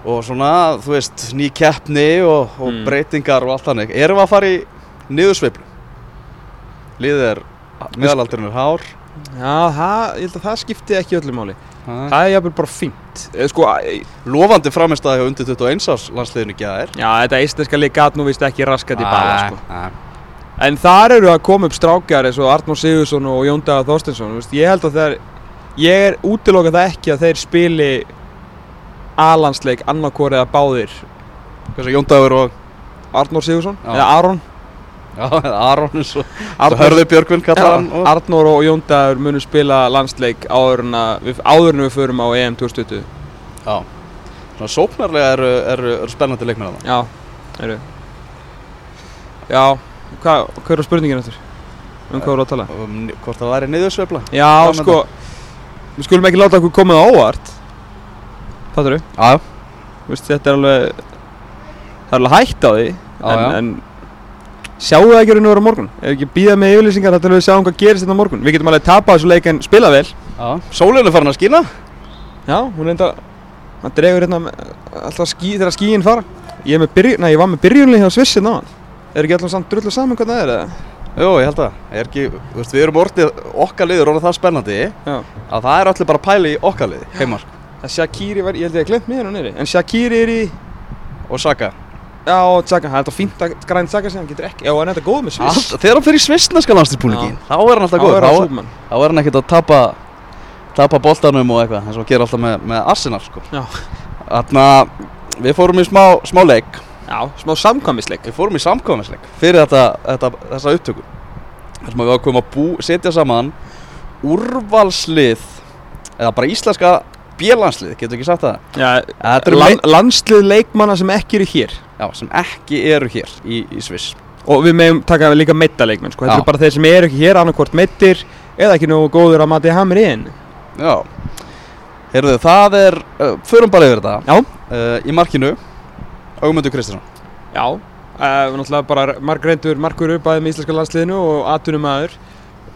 og svona, þú veist, ný keppni og, og Mm. breytingar og allt þannig Erum við að fara í niðursveiflu? Liðið er, meðalaldurinn er hár Já, það, ég held að það skipti ekki öllu máli. Ha. Það er jafnvel bara fínt. Eh, Sko, Lofandi framistæði hjá undir 21 árs landsliðinu gæðir já, þetta íslenska lið gat nú vist ekki raskat í bala, sko. En þar eru að koma upp strákjar eins og Arnór Sigursson og Jón Dagar Veist, ég held að þeir, ég er útilokað það ekki að þeir spili A-landsleik annarkor eða báðir. Jón Dagur og Arnór Sigursson, eða Aron. Já, Aron eins og Arnór- Hörði Björgvin kallar hann og- Arnór og Jón Dagur munu spila landsleik áður en við, við förum á EM 2020 Já Svona sóknarlega eru, eru, eru spennandi leikmenn að Já, eru Já, hvað, hver er spurningin eftir? Um hvað voru að tala? það um, Hvort það væri niðursveifla Já, Hvað sko Við skulum ekki láta okkur komið á óvart Fattur þú? Já, Veist, þetta er alveg Það er alveg hægt á því Já, en, já. en Sjáu það ekki raun og vera morgun? Ef ekki býða með yfirlýsingar Þetta er við sjáum hvað gerist þetta á morgun. Við getum alveg tapað þessu leik en spila vel. Já. Sólinn er farin að skína. Já, hún reynda Hann dregur hérna alltaf skí, þegar skíin fara. Ég, byrju, nei, ég var með byrjunlega hjá Svissi náðan Er ekki allan samt drullu saman hvað það er eða? Jú, ég held að er ekki, veist, Við erum orðið okkar liður orðið það spennandi Já. að það er allir bara að pæla í okkar liði heima Það Shakiri var, ég held ég að glemt mér hann nýri En Shakiri er í og Saka. Já, og Tsaka, það er þetta fínt að græn Tsaka sem hann getur ekki Já, hann er þetta góð með Sviss. Allt, Þegar hann fyrir svissneska landslýsbúningin þá er hann alltaf Þá góð er hann þá, súpmann þá er hann ekkert að tapa tapa boltanum og eitthvað og hann gerir alltaf með, með Arsenal sko. Já. Þarna, við fórum í smá, smá leik. Já, smá samkvæmisleik. Við fórum í samkvæmisleik fyrir þetta, þetta, þessa upptöku. Þar sem að við ákveðum að bú, setja saman úrvalslið eða bara íslenska bjölandslið, getur ekki sagt það? Já, eru lan, mei- landslið leikmanna sem ekki eru hér. Já, sem ekki eru hér í, í Sviss. Og við meðum taka líka meita leikmenn sko. Þetta eru bara þeir sem eru ekki hér annarkvort meittir Eða ekki nógu góður að mati hamri inn. Já. Heyrðu, það er, uh, förum bara yfir þetta. Já. uh, Í markinu Augmundur Kristinsson Já. Uh, Náttúrulega bara margreindur markur bæði með íslenska landsliðinu og atunum aður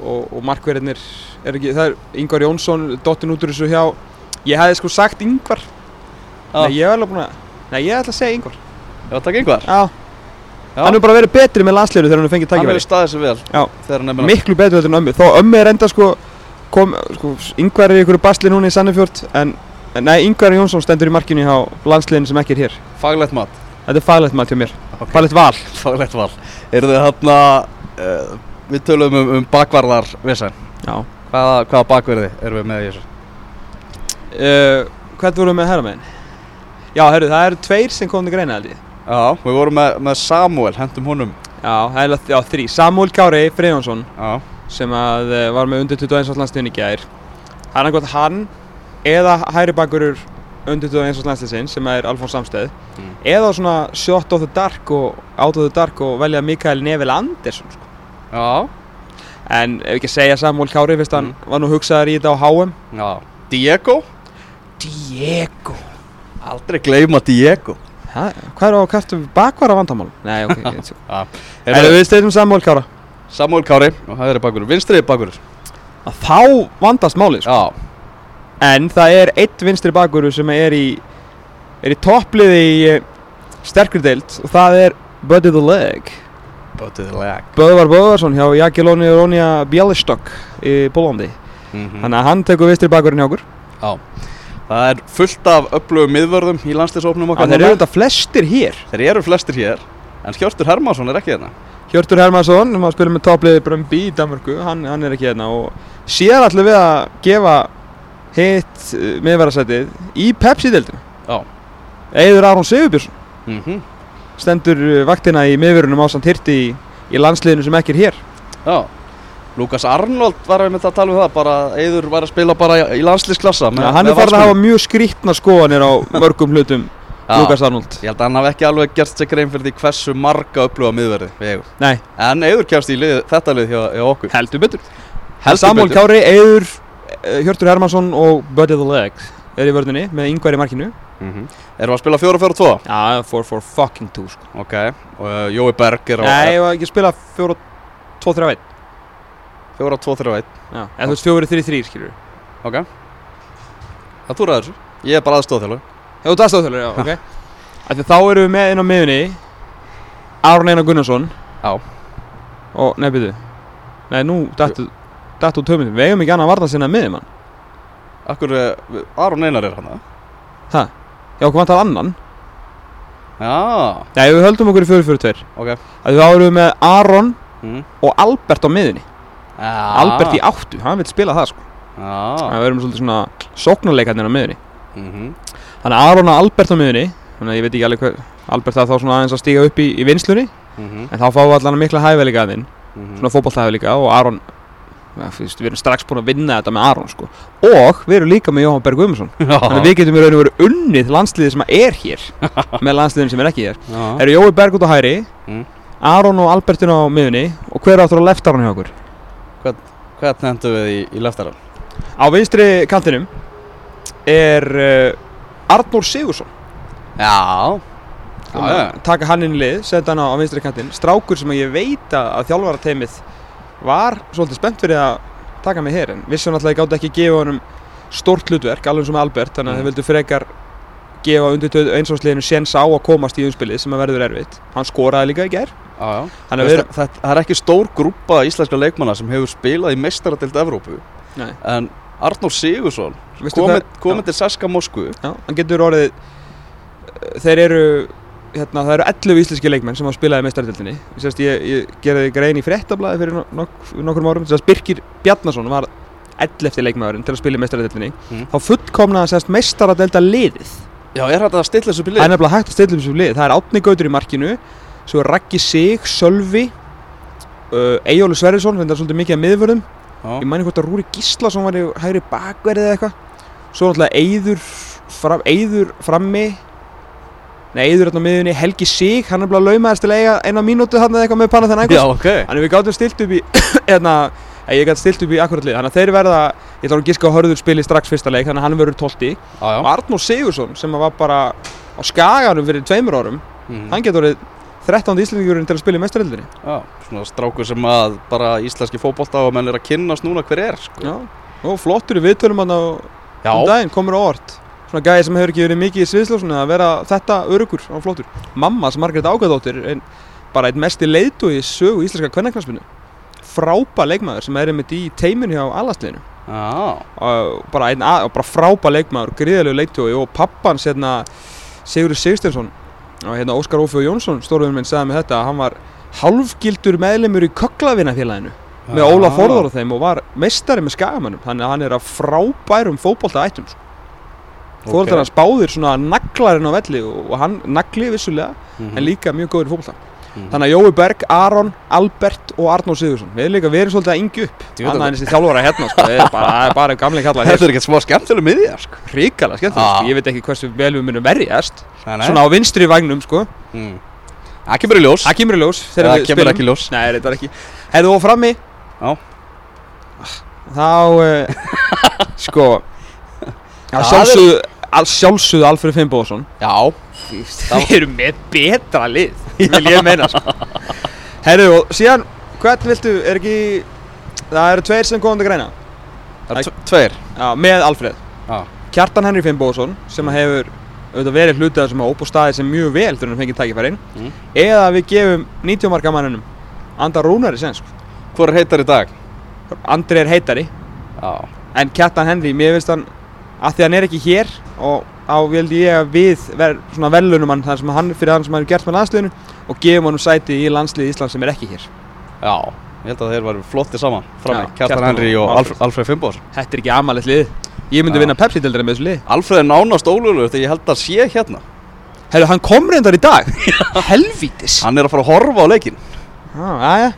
Og, og markverðinir er ekki Það er Ingvar Jónsson, dottin út úr þessu hjá Ég hefði sko sagt Ingvar. Nei, ég hef alveg búin að Nei, ég ætla að segja Ingvar. Já, takk einhver Já, Já. hann hefur bara verið betri með landsliðinu þegar hann hefur fengið Hann tækifæri hefur staðið sér vel Já. Þegar hann miklu betur heldur en ömmu. Þó ömmu er enda sko kom, sko, yngvar er í ykkur basli núna í Sannefjörd en, en nei, yngvar Jónsson stendur í markinu hjá landsliðinu sem ekki er hér. Faglegt mat. Þetta er faglegt mat hjá mér, Ok. faglegt val. Faglegt val. Heyrðu, þarna uh, Við tölum um, um bakvarðar Vissan já. Hvaða, hvaða bakverði erum við með í þessu? Uh, hvernig vorum við með herra megin? já, herru, það eru tveir sem kom til greina held ég. Já, við vorum með, með Samuel, hendum honum. Já, það er já, þrý, Samúl Kári Freyjónsson sem að uh, var með undir 21 árs landsliðinu í gær. Hann er gott hann eða hæri bakurur undir 21 árs landsliðsinn sem er Alfons Samsteð Mm. eða svona shot of the dark og out of the dark og velja Mikael Neville Andersson sko. já, en ef ekki að segja Samúl Kári fyrst hann var nú hugsaður í þetta á HM já. Diego Diego. Aldrei gleyma Diego. Ha, Hvað er á kartum bakvara vandamál? Nei, ok, ég veit svo. Ah. Erum við steytum Samuel Kára. Samuel Kári og hægri bakur Vinstri bakur. Að Þá vandast málið sko. En það er eitt vinstri bakvöru sem er í er í toppliði í eh, sterkri deild og það er Buddy the Leg. Bótið leg. Böðvar Böðvarsson hjá Jakilóni og Rónja Bjálistokk í Bólandi mm Þannig að hann tekur vinstri bakvörinn hjá okkur. Já Það er fullt af upplögum miðvörðum í landsliðsóknum okkar Þeir eru þetta flestir hér. Þeir eru flestir hér. En Hjörtur Hermansson er ekki hérna. Hjörtur Hermansson, sem að spila með toppliði Brömbi í Danmörku, hann, hann er ekki hérna og sér allir við að gefa hitt uh, miðverðarsætið í Pepsi-deildinu Já. Eiður Aron Sigurbjörnsson mm stendur uh, vaktina í miðverðunum ásand hirti í, í landsliðinu sem ekki er hér. Já Lukas Arnold var við með það að tala um það bara Eður var að spila bara í, landslýsklassa Já, hann er farin að hafa mjög skrítna skoðanir á mörgum hlutum Lukas Arnold. Ég held að hann hafi ekki alveg gert sig grein fyrir því hversu marga upplöga miðverði En Eður kemst í lið, þetta lið hjá, hjá okkur. Heldur betur. Heldur Samuel betur. Kári, Eiður, uh, Hjörtur Hermansson og Buddy the Leg er í vörðinni með yngvar í markinu. Mm Erum við að spila 4-4-2? Já, 4-4 2 sko. Ok. Og uh, Jói Berg er á Nei, ég var ekki að spila 4-2-3-1 4-2-3-1 Já, eða þú veist 4-3-3 skilur Ok. Það þú ræður þessu. Ég er bara aðstóðþjólu Já, þú dagstáðþjóður, já, ok. Af því þá erum við með inn á miðunni Aron Einar Gunnarsson. Já. Og, nei, byrju. Nei, nú, dattu Dattu tömyndum, við eigum ekki annað að varða sinna miðum hann Akkur uh, Aron Einar er hann það Ha? Já, hvað vantar annan? Já. Nei, við höldum okkur í 4-4-2 Ok. Af því þá erum við með Aron mm. og Albert á miðunni Já Albert í áttu, hann vil spila það sko. Það verðum svolítið svona sóknarleikarnir á miðunni mm Þannig að Aron og Albert á miðunni Þannig að ég veit ekki alveg hvað Albert það þá svona aðeins að stíga upp í, í vinslunni -hmm. En þá fáum við allan mikla hæfileika að þinn. Mhm. Svona fótballtæfileika og Aron ja, fyrst, Við erum strax búin að vinna þetta með Aron sko. Og við erum líka með Jóhann Berg Guðmundsson. Þannig að við getum í raun og veru unnið landsliðið sem er hér Með landsliðin sem er ekki hér. Já. Eru Jói Berg út á hæri Mm. Aron og Albertin á miðunni Og hver áttur á leftaran hjá okkur Hvað nefndu við í, í leftaran? Á vinstri kantinum Er uh, Arnór Sigursson Já. Taka hann inn í lið, setja hann á, á vinstri kantinn strákur sem ég veit að, þjálfarateimið var svolítið spennt fyrir að taka mig hér en vissi hann alltaf að ég gátt ekki að gefa honum stórt hlutverk, alveg sem Albert þannig að Mm. þeir vildu frekar gefa undir einsvarsliðinu séns á að komast í umspilið sem að verður erfitt. Hann skoraði líka í ger Já, já Þannig að það, það er ekki stór grúpa íslenska leikmanna sem hefur spilað í meistaradeild Evrópu. Nei. En Arnór Sigursson komið til Saska Moskvu. Já, hann getur orðið eh, þeir eru hérna, það eru 11 íslenski leikmenn sem hafa spilað í meistardildinni ég, ég, ég gerði grein í fréttablaði fyrir nok nok nokkur árum. Birkir Bjarnason var 11. leikmaðurinn til að spila í meistardildinni Mm. þá fullkomnaði sérst meistaradelda liðið Já, er þetta að stilla þessu það bílið? er nefnilega hægt að stilla þessu lið. Það er Átni Gautur í markinu svo er Raggi Sig, Sölvi uh, Eyjólu Sverrisson þetta er svolítið mikið að miðvörðum. Ég mæni hvort að Rúri Gíslason var í hægri bakverði eða eitthvað. Svo náttúrulega Eyður fram, Eyður frammi nei Eyður hérna á miðunni Helgi Sig hann er bara laumaðist til að eiga eina mínútu eða eitthvað með panna þennan já ok. Þannig við gátum stilt upp í hérna eh, ég gæti stilt upp í akkurat lið þannig að þeir verða ég ætla að giska á Hörður spili strax fyrsta leik þannig að hann verður 12 Já, já. Og Arnór Sigursson sem var bara á skaganum fyrir tveimur árum Mhm. hann getur orðið 13. íslendingurinn til að spila í mestaröldinni Já, svona strákur sem að bara íslenski fótbolta og menn er að kynnast núna hver er sko. Já, og flottur í viðtölum hann á um daginn, komur á orð Svona gæði sem hefur ekki verið mikið í sviðsljósunni að vera þetta örugur og flottur. Mamma sem Margrét Ágæðdóttir er bara einn mesti leitu í sögu íslenska kvennaknarsminu Frábær leikmaður sem er einmitt í teiminu hjá alastliðinu já, og bara, bara frábær leikmaður, gríðalegu leitu og pappans hérna Sigurður Sigsteinsson og hérna Óskar Ófi Jónsson stórðun minn sagði með þetta að hann var hálfgildur meðlemur í Kögglavinafélaginu með Já. Óla Þórðar og þeim og var meistari með skagamannum þannig að hann er að frábærum fótbolta ættum sko. Ok. fótboltar hans báðir svona naglarinn á velli og, hann nagli vissulega Mhm. en líka mjög góður í Mhm. þannig að Jói Berg, Aron, Albert og Arnór Sigursson við erum líka verið svolítið að yngju upp það. en þessi þjálfara hérna sko. það er bara, er bara gamlega kallar Þetta er ekkert smá skemmtileg miðja sko. hrikalega skemmtilegt Ah. sko. ég veit ekki hversu vel við munum verjast svona á vinstri vagnum sko Mm. Kemur í ljós kemur í ljós þegar við spilum ekki ljós nei, þetta er ekki hefðu og frammi Já. þá uh, sko Það al, sjálfsögðu Alfred Finnbóðsson Já, Við erum með betra lið Vil ég meina sko. Herru og síðan Hvern viltu, er ekki Það eru tveir sem komandi greina. Það eru tve- tveir. Já, með Alfred Já, Kjartan Henry Finnbóðsson sem hefur auðvitað verið hlutið þessum hóp og staðið sem mjög vel þegar hann fengið tækifærin. Mm. eða við gefum 90 marka manninum Andar Rúnari sen sko. hvor er heitar í dag? Andri er heitari. Já, en Kjartan Henry, mér finnst hann að því hann er ekki hér og á vildi ég að við ver, velunum hann þar sem hann fyrir hann sem hann hefur gert með landsliðinu og gefum honum sæti í landslið Íslands sem er ekki hér. Já Ég held að þeir varu flotti saman Frammi, Kjartan Henry og og Alfred. Alfred, Finnbós Þetta er ekki amalegt lið. Ég myndi Já. vinna Pepsi-dildina með þessu lið Alfred er nánast ólöflur þegar ég held að sé hérna. Herru, hann kom reyndar í dag. Helvítis. Hann er að fara að horfa á leikin Já, já, já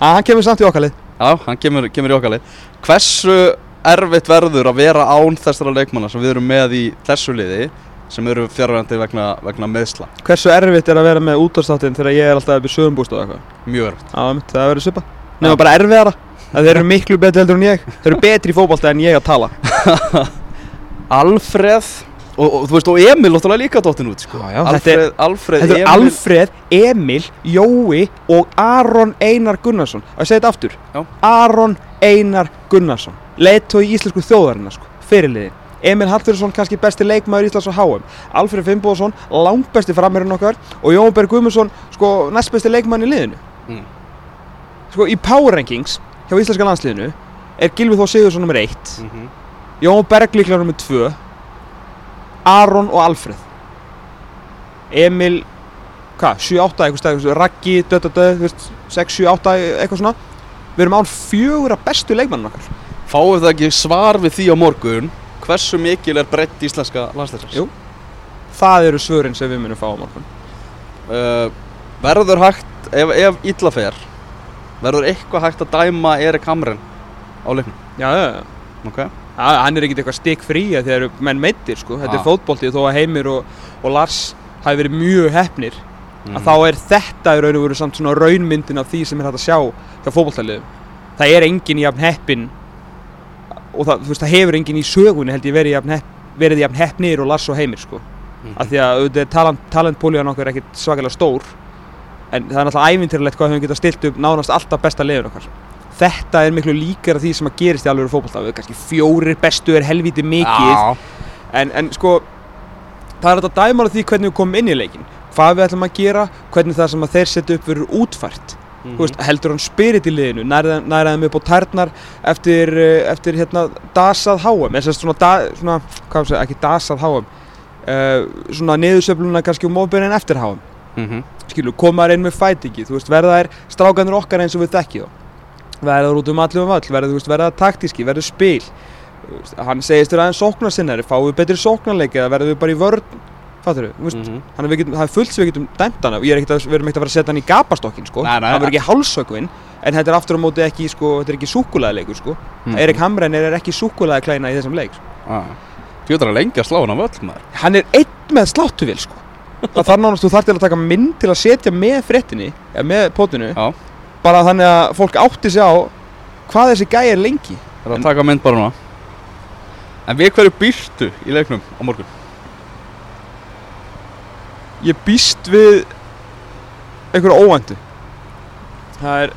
Hann kemur samt í okkar lið. Já, hann kemur, kemur í okkarlið Hversu erfitt verður að vera án þessara leikmanna sem við erum með í þessu liði sem eru fjárvægandi vegna, vegna meðsla Hversu erfitt er að vera með útastáttin þegar ég er alltaf upp í sögumbúst og eitthvað? Mjög erfitt. Já, það verður svipa Nefnum bara erfiðara þeir eru miklu betri heldur en ég. Þeir eru betri í fótbolta en ég að tala. Alfred og, og þú veist og Emil náttúrulega líka dottin út sko. Já, já, Alfred, Alfred, Þetta Emil. Eru Alfred, Emil, Jói og Aron Einar Gunnarsson. Og ég segi þetta aftur. Já. Aron Einar Gunnarsson Leittói í íslensku þjóðarinnar sko, fyrirliðin Emil Hallfjörðsson kannski besti leikmaður Íslands á HM Alfred Finnbóðsson, langt besti framherinn okkar Og Jón Berg Guðmundsson, sko, næst besti leikmann í liðinu. Mm. Sko, í Power Rankings hjá íslenska landsliðinu Er Gylfi Þór Sigursson nummer 1 mm -hmm. Jón Berg líklega nummer 2 Aron og Alfred Emil hvað, 7-8 eitthvað stæð Raggi, döð, döð, döð 6-7-8 eitthvað svona. Við erum án fjögur að bestu leikmannin okkar Fáum það ekki svar við því á morgun? Hversu mikil er breytt íslenska landsleisars Jú. það eru svörin sem við munum fá á morgun. Uh, Verður hægt ef, ef illa fer verður eitthvað hægt að dæma Erik Hamren á leiknum? Já, já, já. Ok. Já, hann er ekkert eitthvað stikk frí að þeir eru menn meittir sko, þetta Já. er fótbolti þó að Heimir og, og Lars hafi verið mjög hefnir Mhm. að þá er þetta í raun og veru samt svona raunmyndin af því sem er hægt að sjá hjá fótboltaliðum. Það er engin jafn heppin og það, veist, það hefur engin í sögunni held ég verið jafn, hepp, verið jafn heppnir og Lars og Heimir sko. Mhm. af því að auðvitað er talent, talentpólíðan okkar ekkert svakalega stór en það er náttúrulega ævintýralegt hvað við getað stilt upp nánast alltaf besta liðun okkar. Þetta er miklu líkara því sem að gerist í alveg fótbolta. Við kannski fjórir bestu er helviti mikið Já, en, en sko það er þetta dæmar af því hvernig við komum inn í leikin hvað við ætlum að gera, hvernig það sem að þeir setja upp verður útfært Mhm. Þú veist, heldur hann spirit í liðinu þeim upp á tærnar eftir, eh, eftir hérna dasað háum eða svona, da, svona sé, ekki dasað háum uh, svona niðursöfluna kannski um ofbyrðin eftir háum Mhm. skilur, komaður inn með fætingi þú veist, verða þær strákanir okkar eins og við þekki þá verða þær út um allir um all verða, veist, verða taktíski, verða spil hann segist þér aðeins sóknarsinnari fáum við betri sóknarleik eða verðum við bara í vörn fattur við, veist, Mhm. hann er, við getum, það er fullt sem við getum dæmt hann og ég er ekkert að, við erum ekkert að fara að setja hann í gapastokkin sko. Nei, nei, hann verður ekki hálsökvinn en þetta er aftur á móti ekki, sko, þetta er ekki súkulæðileikur sko. Mhm. Erik Hamren er ekki súkulæði klæna í þessum leik sko. Ah. Fjóðar að lengi að slá hann er einn með sláttuvél sko. það þarf nánast, þú þarf til að taka mynd til að setja með fréttinni, eða með potinu Já, bara þannig að fólk átti sig á hvað þessi gæi er lengi það er að taka mynd bara núna En við hverju býrtu í leiknum á morgun? Ég býst við einhverju óvæntu það er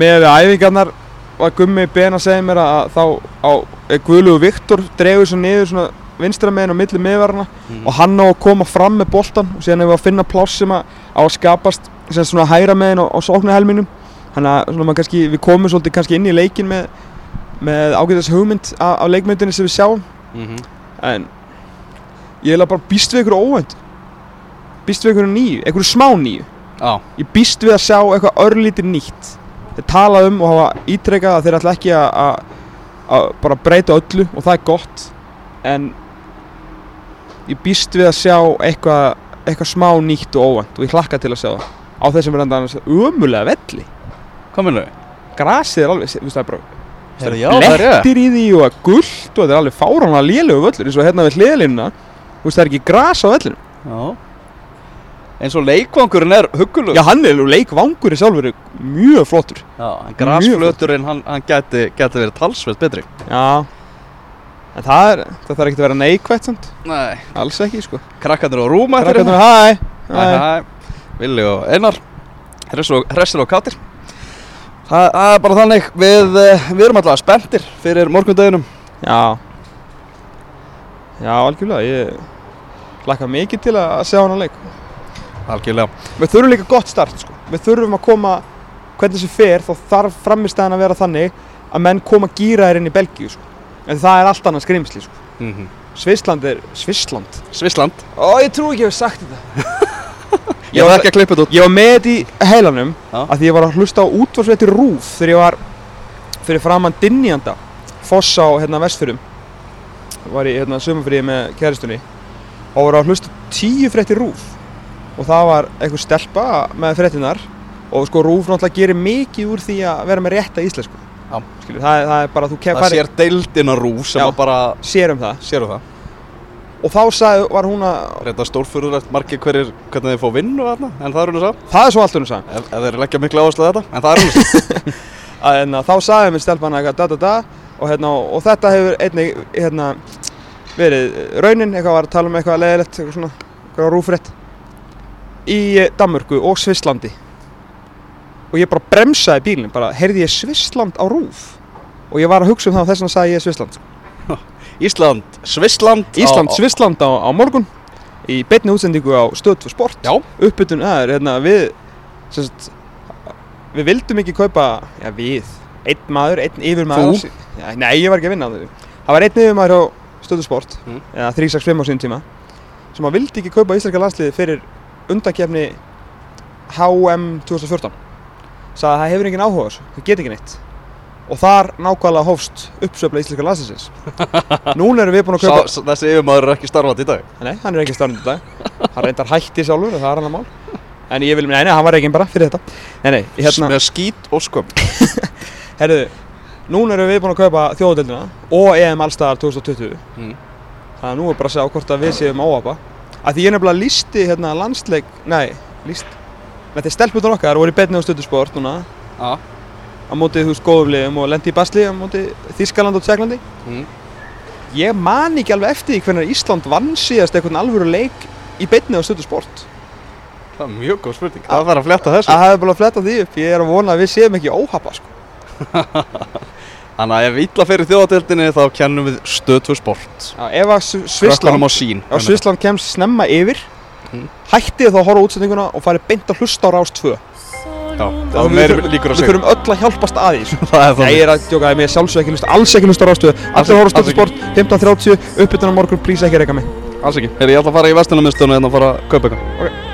með æfingarnar var Gummi Ben að segja mér að þá á er Guðlugu Viktor dregur svo niður svona vinstra meginn á milli miðvarna Mhm. og hann á að koma fram með boltan og síðan hefur við að finna pláss sem að á að skapast sem svona hægra meginn á, á sóknarhelminum þannig að kannski, við komum svolítið kannski inn í leikin með, með ágæðast hugmynd af, leikmyndinni sem við sjáum Mhm. en ég er bara býst við einhverju óvænt býst við einhverju nýju, einhverju smá nýju. Já, ég býst við að sjá eitthvað örlítið nýtt. Þeir tala um og hafa ítrekkað að þeir ætla ekki að- að að bara breyta öllu og það er gott. En ég býst við að sjá eitthvað eitthvað smá nýtt og óvænt og ég hlakka til að sjá það. Á þessum er annars umulega velli. Við? grasið er alveg, þú veist það er bara það? Er rétt. blettir í því og að gullt og þetta er alveg fáránlega lélegu völlur eins og hérna við hliðalínuna þú veist það er ekki gras á völlinu Já eins og leikvangurinn er huggulug já hann er nú leikvangur í sjálfur mjög flottur. Já, en grasflöturinn hann, hann gæti, gæti verið talsveit betri. Já En það er, það þarf ekki að vera neikvægt samt. Nei, Alls ekki, sko. Krakkarnir á rúma Krakkarnir, hæ? Hæ, Hæ. Hæ, Vili og Einar Hressir og, kátir Það það er bara þannig Við, eh, við erum alltaf spenntir fyrir morgundeginum. Já. Já, algjörlega, ég Laka mikið til að sjá hana leik Algjörlega. Við þurfum líka gott start, sko. Við þurfum að koma Hvernig þessi fer, þá þarf framistæðan að vera þannig Að menn koma gýraðir inn í Belgíu, sko. En það er allt annað skrimsli, sko. Mm -hmm. Svissland er, Svissland Svissland Ó, ég trú ekki að ég hef sagt þetta. Ég var ekki að klippa þetta út. Ég var með þetta í heilanum Já. að ég var að hlusta á útvarsveiti rúf þegar ég var fyrir framann Dinnianda Foss á hérna vestfyrum var í hérna sömumfríði með kæristunni og var að hlusta tíu frétti rúf og það var einhver stelpa með fréttinar og sko rúf náttúrulega gerir mikið úr því að vera með rétta íslensku. Skilur, það, það er bara þú kem, Það sér deildina rúf sem Já. að bara sér um það. Séru það. Og þá sagði, var hún að Reynda stórfurðulegt margir hverjir hvernig þeir fá vinnu og þarna En það er hún að sá það er svo allt hún sagði. Ef, ef þeir leggja miklu áherslu á þetta En það er hún að að hérna, þá sagði mér stelpan eitthvað da da da. Og, hérna, og þetta hefur einnig hérna, verið raunin, eitthvað var að tala um eitthvað leðilegt, eitthvað svona, eitthvað rúfrétt í Danmörku og Svisslandi. Og ég bara bremsaði bílinn, bara heyrði ég Svissland á rúf? Og ég var að hugsa um það og þess vegna sagði ég Svissland Ísland, Svissland Ísland, á- Svissland á, á morgun í beinni útsendingu á stöð for sport. Já. uppbytun, er hérna við sagt, við vildum ekki kaupa já við, einn maður, einn yfirmaður já, nei, ég var ekki að vinna á því það var einn yfirmaður á stöðu sport Mm. eða 365 á sín tíma sem að vildi ekki kaupa íslenska landsliði fyrir undankefni HM 2014 sagði að það hefur engin áhuga þessu, það get ekki neitt. Og þar nákvæmlega hófst uppsöfla íslenska landsliðsins. Núna erum við búin að kaupa Sá, þessi yfirmaður er ekki starfandi í dag. Nei, hann er ekki starfandi í dag. Hann reyndar hætti sjálfur, það er hann að mál. En ég vil, nei, nei, hann var ekki bara fyrir þetta. Nei, nei, hérna, Með skít og skömm. Herruðu Núna erum við búin að kaupa þjóðadeildina Og EM allstaðar 2020 Mm. Þannig að nú er bara að sjá hvort að við séum áhapa Að því ég nefnilega lísti hérna landsleik Nei, líst Með því stelputur okkar voru í betni á stöðusport núna. Já. Á móti þú veist góðufliðum og lendi í basli Á móti Þískaland og Tjekklandi. Mm. Ég man ekki alveg eftir því hvernig Ísland vann síðast eitthvað alvöru leik í beinni á stöðusport Það er mjög góð spurning. Það þarf að fletta þessu. Það hefði bara að fletta því upp, ég er að vona að við séum ekki óhapa sko. Þannig að ef illa fyrir þjóðadeildinni þá kennum við stöð fyrir sport. Já, ef að Sv- Krökkunum Svissland, á sín ef Svissland kemst snemma yfir Mm. hættið þá að horfa útsendinguna og farið beint að hlusta á Rás 2 Já, það við er meiri þurfum- líkur að Við segja þurfum öll að hjálpast að sko. Það er ég er að djóka, ég er sjálfsög ekki hlusta, alls ekki hlusta á Rás 2 Alls Allir horfa alls stöðsport, 15.30, uppbytun á morgun, please ekki reyka mig. Alls ekki. Heyri, ég ætla að fara í vestunarmiðstöðuna en að fara að kaupa eitthvað. Ok.